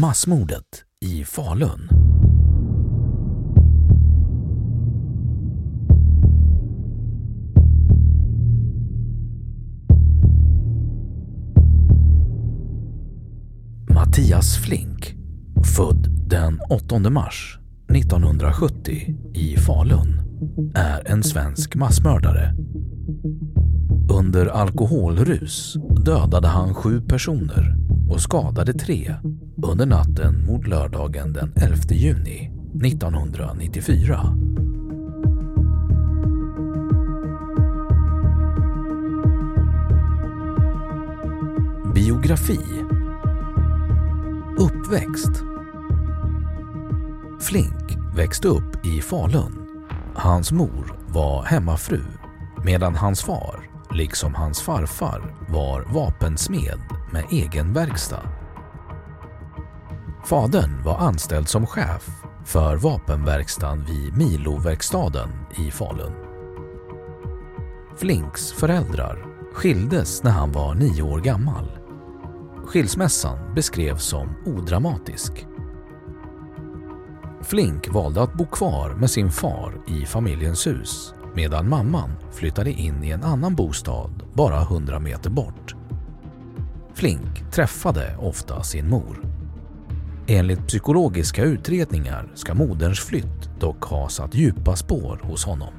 Massmordet i Falun. Mattias Flink, född den 8 mars 1970 i Falun, är en svensk massmördare. Under alkoholrus dödade han sju personer och skadade tre under natten mot lördagen den 11 juni 1994. Biografi Uppväxt Flink växte upp i Falun. Hans mor var hemmafru medan hans far, liksom hans farfar, var vapensmed med egen verkstad. Fadern var anställd som chef för vapenverkstaden vid Miloverkstaden i Falun. Flinks föräldrar skildes när han var nio år gammal. Skilsmässan beskrevs som odramatisk. Flink valde att bo kvar med sin far i familjens hus medan mamman flyttade in i en annan bostad bara 100 meter bort. Flink träffade ofta sin mor. Enligt psykologiska utredningar ska moderns flytt dock ha satt djupa spår hos honom.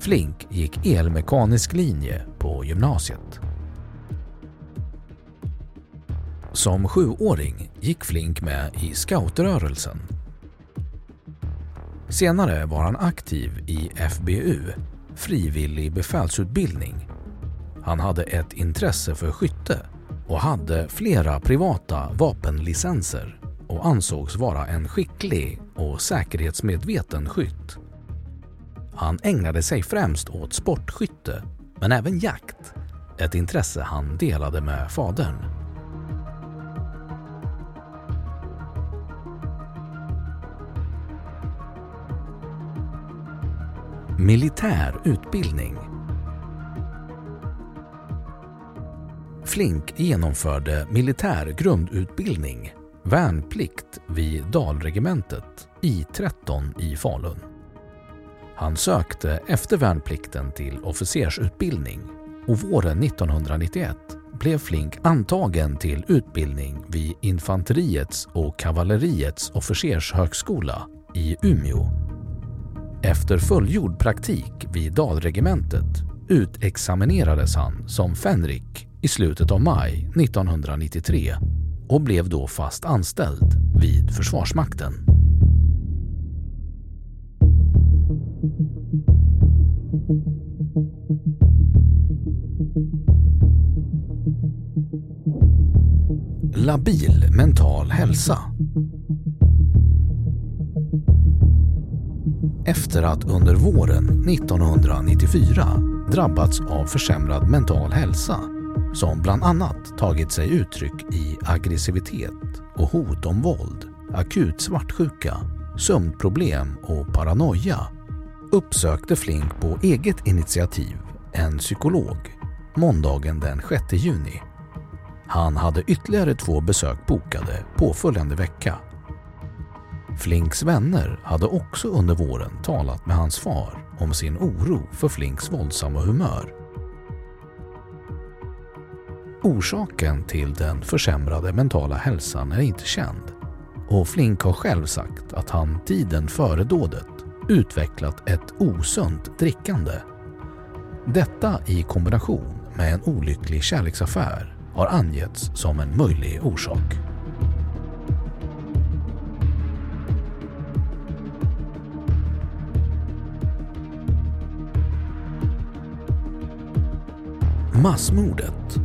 Flink gick elmekanisk linje på gymnasiet. Som sjuåring gick Flink med i scoutrörelsen. Senare var han aktiv i FBU, frivillig befälsutbildning. Han hade ett intresse för skytte och hade flera privata vapenlicenser och ansågs vara en skicklig och säkerhetsmedveten skytt. Han ägnade sig främst åt sportskytte, men även jakt, ett intresse han delade med fadern. Militär utbildning Flink genomförde militär grundutbildning, värnplikt vid Dalregementet I13 i Falun. Han sökte efter värnplikten till officersutbildning och våren 1991 blev Flink antagen till utbildning vid Infanteriets och kavalleriets officershögskola i Umeå. Efter fullgjord praktik vid Dalregementet utexaminerades han som fänrik i slutet av maj 1993 och blev då fast anställd vid Försvarsmakten. Labil mental hälsa Efter att under våren 1994 drabbats av försämrad mental hälsa som bland annat tagit sig uttryck i aggressivitet och hot om våld, akut svartsjuka, sömnproblem och paranoia uppsökte Flink på eget initiativ en psykolog måndagen den 6 juni. Han hade ytterligare två besök bokade påföljande vecka. Flinks vänner hade också under våren talat med hans far om sin oro för Flinks våldsamma humör. Orsaken till den försämrade mentala hälsan är inte känd och Flink har själv sagt att han tiden före dådet utvecklat ett osunt drickande. Detta i kombination med en olycklig kärleksaffär har angetts som en möjlig orsak. Massmordet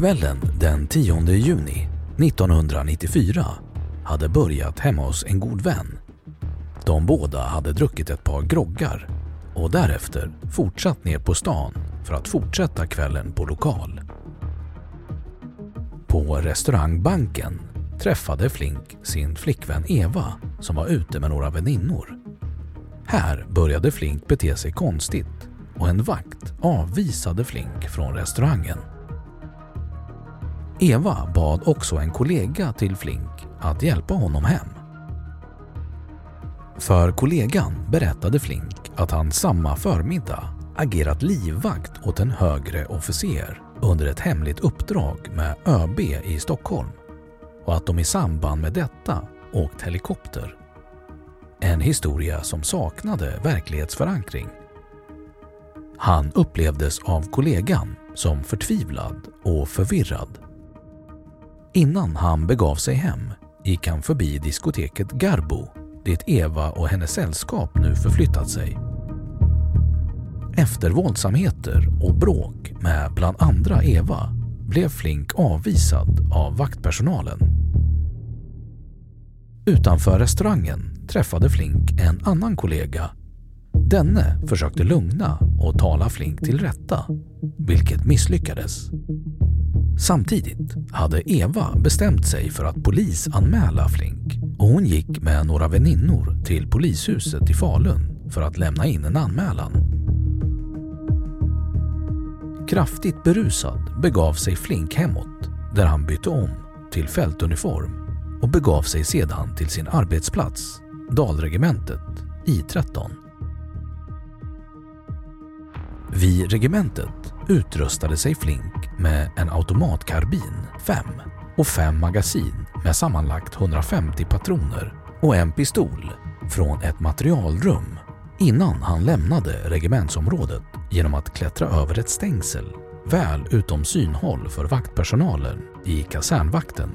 Kvällen den 10 juni 1994 hade börjat hemma hos en god vän. De båda hade druckit ett par groggar och därefter fortsatt ner på stan för att fortsätta kvällen på lokal. På restaurangbanken träffade Flink sin flickvän Eva som var ute med några väninnor. Här började Flink bete sig konstigt och en vakt avvisade Flink från restaurangen. Eva bad också en kollega till Flink att hjälpa honom hem. För kollegan berättade Flink att han samma förmiddag agerat livvakt åt en högre officer under ett hemligt uppdrag med ÖB i Stockholm och att de i samband med detta åkt helikopter. En historia som saknade verklighetsförankring. Han upplevdes av kollegan som förtvivlad och förvirrad. Innan han begav sig hem gick han förbi diskoteket Garbo dit Eva och hennes sällskap nu förflyttat sig. Efter våldsamheter och bråk med bland andra Eva blev Flink avvisad av vaktpersonalen. Utanför restaurangen träffade Flink en annan kollega. Denne försökte lugna och tala Flink till rätta, vilket misslyckades. Samtidigt hade Eva bestämt sig för att polisanmäla Flink och hon gick med några väninnor till polishuset i Falun för att lämna in en anmälan. Kraftigt berusad begav sig Flink hemåt där han bytte om till fältuniform och begav sig sedan till sin arbetsplats, Dalregementet I13. Vid regementet utrustade sig Flink med en automatkarbin 5 och fem magasin med sammanlagt 150 patroner och en pistol från ett materialrum innan han lämnade regementsområdet genom att klättra över ett stängsel väl utom synhåll för vaktpersonalen i kasernvakten.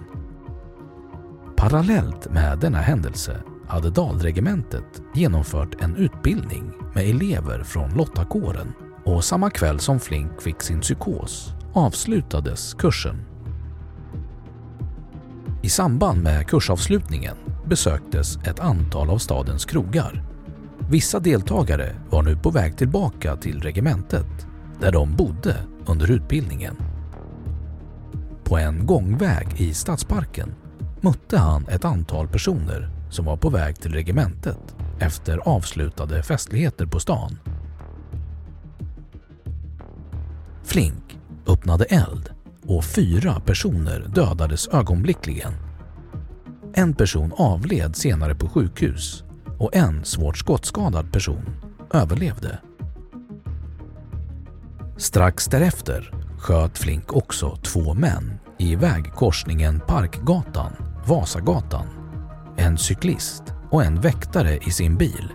Parallellt med denna händelse hade Dalregementet genomfört en utbildning med elever från Lottakåren och samma kväll som Flink fick sin psykos avslutades kursen. I samband med kursavslutningen besöktes ett antal av stadens krogar. Vissa deltagare var nu på väg tillbaka till regementet där de bodde under utbildningen. På en gångväg i stadsparken mötte han ett antal personer som var på väg till regementet efter avslutade festligheter på stan. Flink öppnade eld och fyra personer dödades ögonblickligen. En person avled senare på sjukhus och en svårt skottskadad person överlevde. Strax därefter sköt Flink också två män i vägkorsningen Parkgatan, Vasagatan, en cyklist och en väktare i sin bil.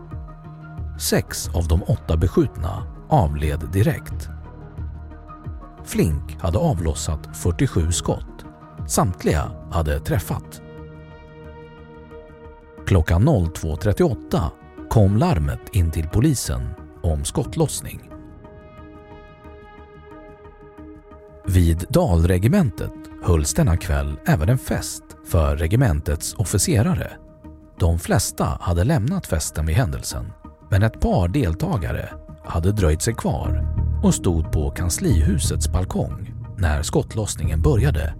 Sex av de åtta beskjutna avled direkt Flink hade avlossat 47 skott. Samtliga hade träffat. Klockan 02.38 kom larmet in till polisen om skottlossning. Vid Dalregementet hölls denna kväll även en fest för regementets officerare. De flesta hade lämnat festen vid händelsen, men ett par deltagare hade dröjt sig kvar och stod på kanslihusets balkong när skottlossningen började.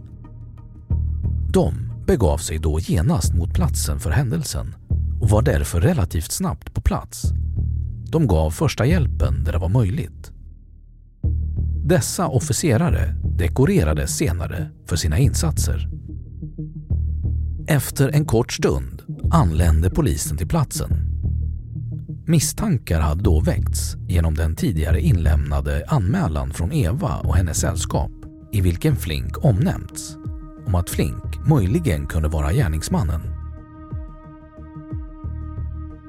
De begav sig då genast mot platsen för händelsen och var därför relativt snabbt på plats. De gav första hjälpen där det var möjligt. Dessa officerare dekorerades senare för sina insatser. Efter en kort stund anlände polisen till platsen. Misstankar hade då väckts genom den tidigare inlämnade anmälan från Eva och hennes sällskap i vilken Flink omnämnts om att Flink möjligen kunde vara gärningsmannen.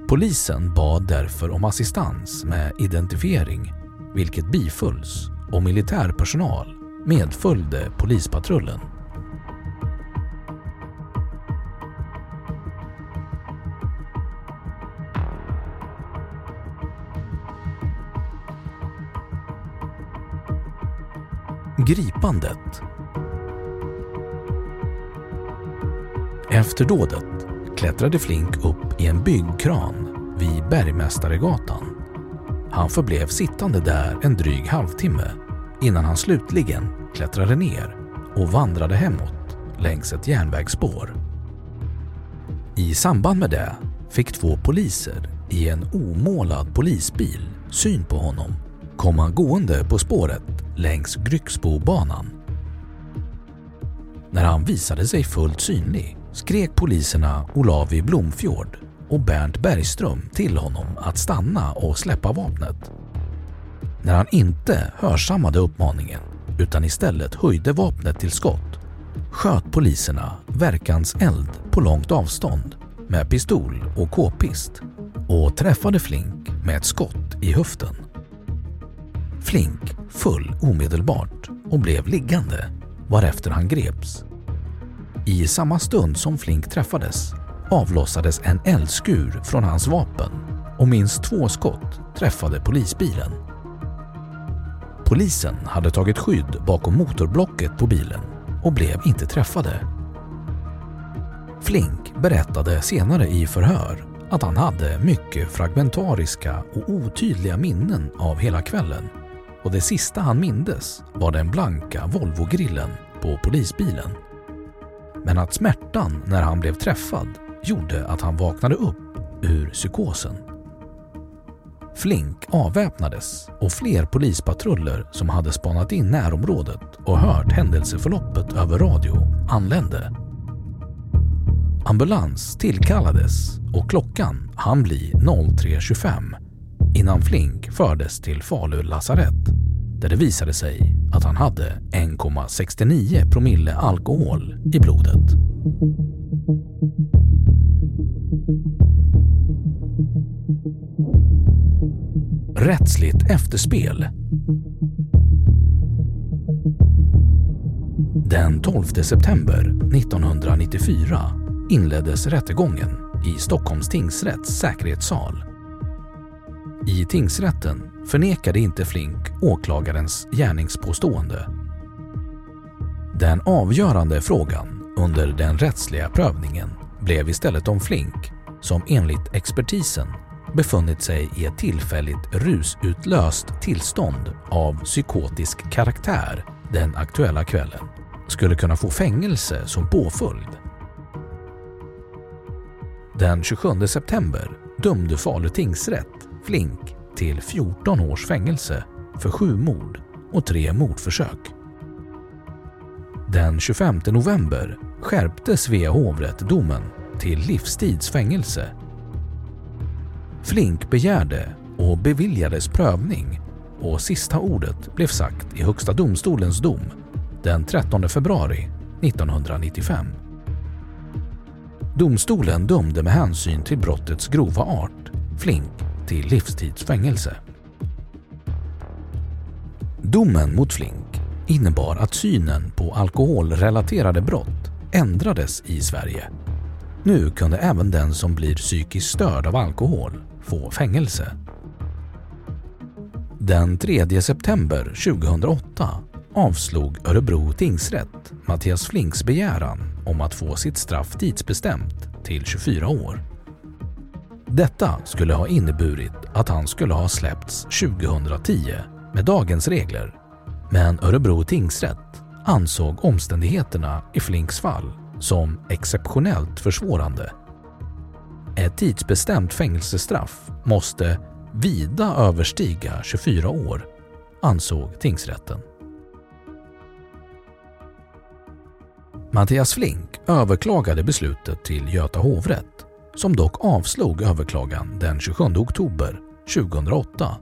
Polisen bad därför om assistans med identifiering vilket bifölls och militär personal medföljde polispatrullen. Gripandet Efter dådet klättrade Flink upp i en byggkran vid Bergmästaregatan. Han förblev sittande där en dryg halvtimme innan han slutligen klättrade ner och vandrade hemåt längs ett järnvägsspår. I samband med det fick två poliser i en omålad polisbil syn på honom komma gående på spåret längs Grycksbobanan. När han visade sig fullt synlig skrek poliserna Olavi Blomfjord och Bernt Bergström till honom att stanna och släppa vapnet. När han inte hörsammade uppmaningen utan istället höjde vapnet till skott sköt poliserna verkans eld på långt avstånd med pistol och k-pist och träffade Flink med ett skott i höften. Flink föll omedelbart och blev liggande varefter han greps. I samma stund som Flink träffades avlossades en eldskur från hans vapen och minst två skott träffade polisbilen. Polisen hade tagit skydd bakom motorblocket på bilen och blev inte träffade. Flink berättade senare i förhör att han hade mycket fragmentariska och otydliga minnen av hela kvällen och det sista han mindes var den blanka Volvo-grillen på polisbilen. Men att smärtan när han blev träffad gjorde att han vaknade upp ur psykosen. Flink avväpnades och fler polispatruller som hade spanat in närområdet och hört händelseförloppet över radio anlände. Ambulans tillkallades och klockan hann bli 03.25 innan Flink fördes till Falu lasarett där det visade sig att han hade 1,69 promille alkohol i blodet. Rättsligt efterspel Den 12 september 1994 inleddes rättegången i Stockholms tingsrätts säkerhetssal. I tingsrätten förnekade inte Flink åklagarens gärningspåstående. Den avgörande frågan under den rättsliga prövningen blev istället om Flink, som enligt expertisen befunnit sig i ett tillfälligt rusutlöst tillstånd av psykotisk karaktär den aktuella kvällen, skulle kunna få fängelse som påföljd. Den 27 september dömde Falu tingsrätt Flink till 14 års fängelse för sju mord och tre mordförsök. Den 25 november skärpte Svea hovrätt domen till livstidsfängelse. Flink begärde och beviljades prövning och sista ordet blev sagt i Högsta domstolens dom den 13 februari 1995. Domstolen dömde med hänsyn till brottets grova art Flink till livstidsfängelse. Domen mot Flink innebar att synen på alkoholrelaterade brott ändrades i Sverige. Nu kunde även den som blir psykiskt störd av alkohol få fängelse. Den 3 september 2008 avslog Örebro tingsrätt Mattias Flinks begäran om att få sitt straff tidsbestämt till 24 år. Detta skulle ha inneburit att han skulle ha släppts 2010 med dagens regler. Men Örebro tingsrätt ansåg omständigheterna i Flinks fall som exceptionellt försvårande. Ett tidsbestämt fängelsestraff måste vida överstiga 24 år, ansåg tingsrätten. Mattias Flink överklagade beslutet till Göta hovrätt som dock avslog överklagan den 27 oktober 2008.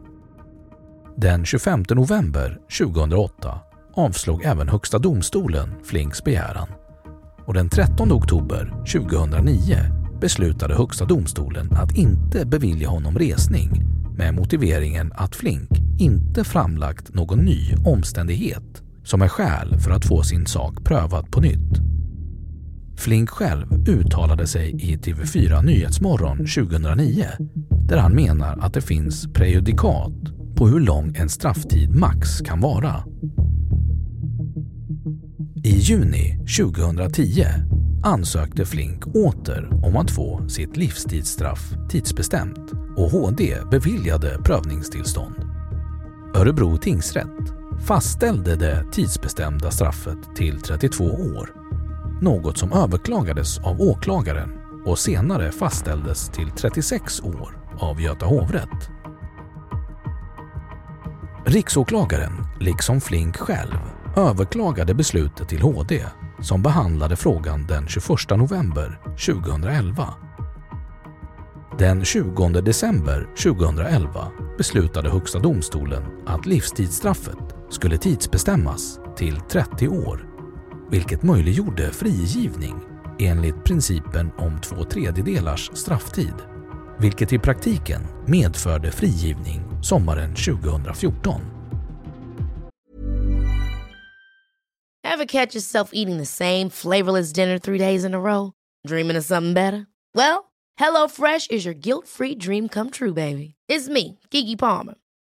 Den 25 november 2008 avslog även Högsta domstolen Flinks begäran och den 13 oktober 2009 beslutade Högsta domstolen att inte bevilja honom resning med motiveringen att Flink inte framlagt någon ny omständighet som är skäl för att få sin sak prövad på nytt. Flink själv uttalade sig i TV4 Nyhetsmorgon 2009 där han menar att det finns prejudikat på hur lång en strafftid max kan vara. I juni 2010 ansökte Flink åter om att få sitt livstidsstraff tidsbestämt och HD beviljade prövningstillstånd. Örebro tingsrätt fastställde det tidsbestämda straffet till 32 år. Något som överklagades av åklagaren och senare fastställdes till 36 år av Göta hovrätt. Riksåklagaren, liksom Flink själv, överklagade beslutet till HD som behandlade frågan den 21 november 2011. Den 20 december 2011 beslutade Högsta domstolen att livstidsstraffet skulle tidsbestämmas till 30 år, vilket möjliggjorde frigivning enligt principen om två tredjedelars strafftid, vilket i praktiken medförde frigivning sommaren 2014. Ever catch yourself eating the same flavorless dinner three days in a row? Dreaming of something better? Well, hello fresh is your guilt-free dream come true, baby. It's me, Gigi Palmer.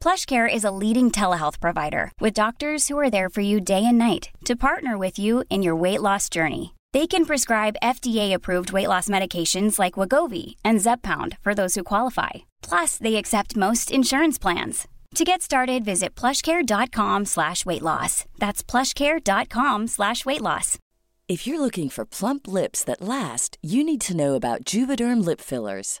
PlushCare is a leading telehealth provider with doctors who are there for you day and night to partner with you in your weight loss journey. They can prescribe FDA-approved weight loss medications like Wagovi and Zepbound for those who qualify. Plus, they accept most insurance plans. To get started, visit plushcare.com slash weight loss. That's plushcare.com slash weight loss. If you're looking for plump lips that last, you need to know about Juvederm lip fillers.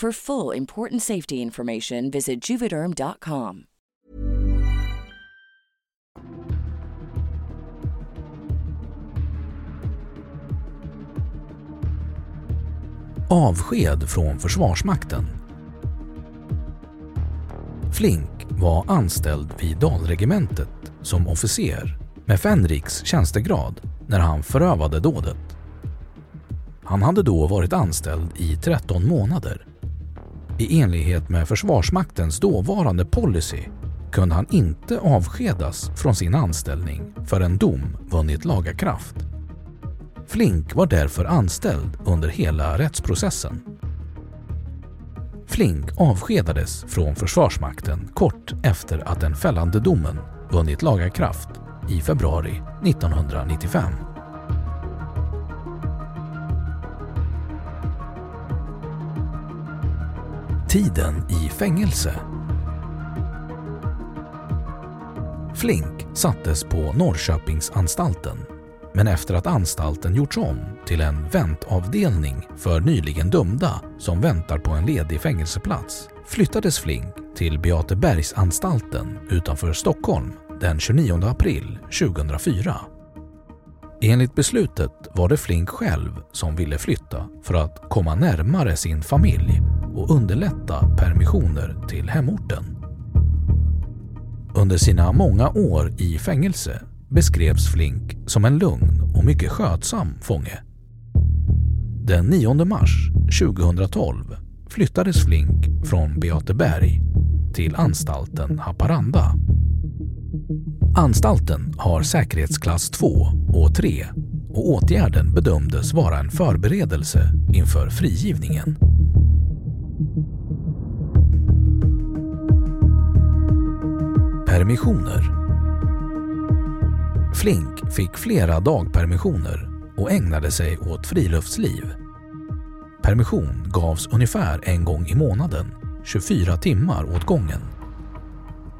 For full important safety information, visit juvederm.com. Avsked från Försvarsmakten Flink var anställd vid Dalregementet som officer med Fenriks tjänstegrad när han förövade dådet. Han hade då varit anställd i 13 månader. I enlighet med Försvarsmaktens dåvarande policy kunde han inte avskedas från sin anställning förrän dom vunnit laga kraft. Flink var därför anställd under hela rättsprocessen. Flink avskedades från Försvarsmakten kort efter att den fällande domen vunnit laga kraft i februari 1995. Tiden i fängelse. Flink sattes på Norrköpingsanstalten men efter att anstalten gjorts om till en väntavdelning för nyligen dömda som väntar på en ledig fängelseplats flyttades Flink till Beatebergsanstalten utanför Stockholm den 29 april 2004. Enligt beslutet var det Flink själv som ville flytta för att komma närmare sin familj och underlätta permissioner till hemorten. Under sina många år i fängelse beskrevs Flink som en lugn och mycket skötsam fånge. Den 9 mars 2012 flyttades Flink från Beateberg till anstalten Haparanda. Anstalten har säkerhetsklass 2 och 3 och åtgärden bedömdes vara en förberedelse inför frigivningen. Permissioner Flink fick flera dagpermissioner och ägnade sig åt friluftsliv. Permission gavs ungefär en gång i månaden, 24 timmar åt gången.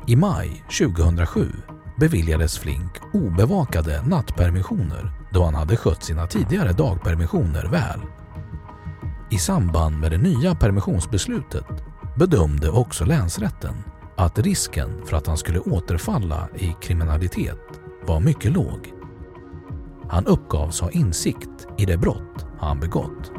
I maj 2007 beviljades Flink obevakade nattpermissioner då han hade skött sina tidigare dagpermissioner väl. I samband med det nya permissionsbeslutet bedömde också länsrätten att risken för att han skulle återfalla i kriminalitet var mycket låg. Han uppgavs ha insikt i det brott han begått.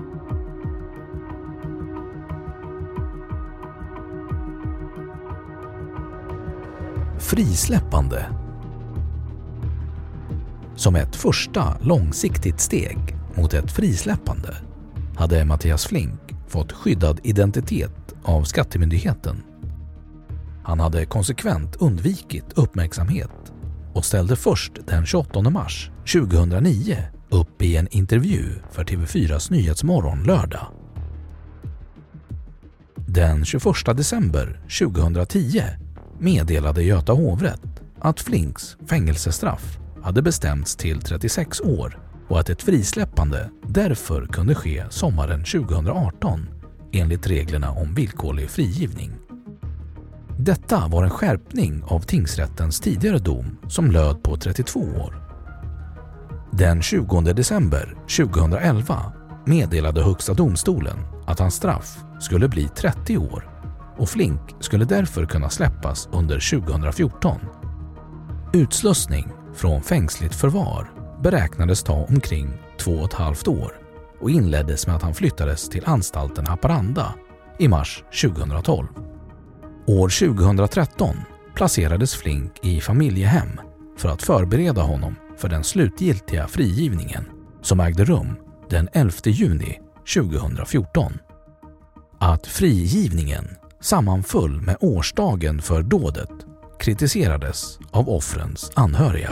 Frisläppande Som ett första långsiktigt steg mot ett frisläppande hade Mattias Flink fått skyddad identitet av Skattemyndigheten. Han hade konsekvent undvikit uppmärksamhet och ställde först den 28 mars 2009 upp i en intervju för TV4s Nyhetsmorgon lördag. Den 21 december 2010 meddelade Göta hovrätt att Flinks fängelsestraff hade bestämts till 36 år och att ett frisläppande därför kunde ske sommaren 2018 enligt reglerna om villkorlig frigivning. Detta var en skärpning av tingsrättens tidigare dom som löd på 32 år. Den 20 december 2011 meddelade Högsta domstolen att hans straff skulle bli 30 år och Flink skulle därför kunna släppas under 2014. Utslussning från fängsligt förvar beräknades ta omkring två och ett halvt år och inleddes med att han flyttades till anstalten Haparanda i mars 2012. År 2013 placerades Flink i familjehem för att förbereda honom för den slutgiltiga frigivningen som ägde rum den 11 juni 2014. Att frigivningen sammanföll med årsdagen för dådet kritiserades av offrens anhöriga.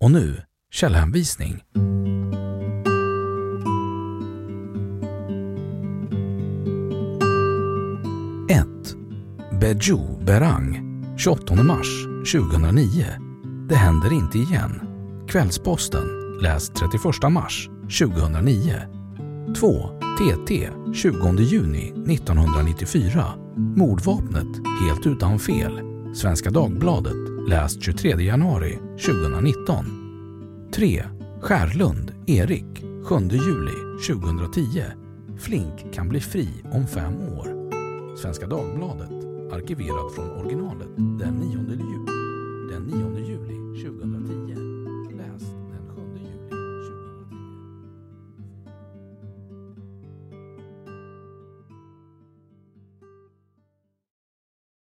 Och nu källhänvisning. Beju Berang 28 mars 2009. Det händer inte igen. Kvällsposten. Läs 31 mars 2009. 2. TT 20 juni 1994. Mordvapnet helt utan fel. Svenska Dagbladet läst 23 januari 2019. 3. Skärlund, Erik, 7 juli 2010. Flink kan bli fri om fem år. Svenska Dagbladet, arkiverat från originalet den 9 juli, den 9 juli 2010.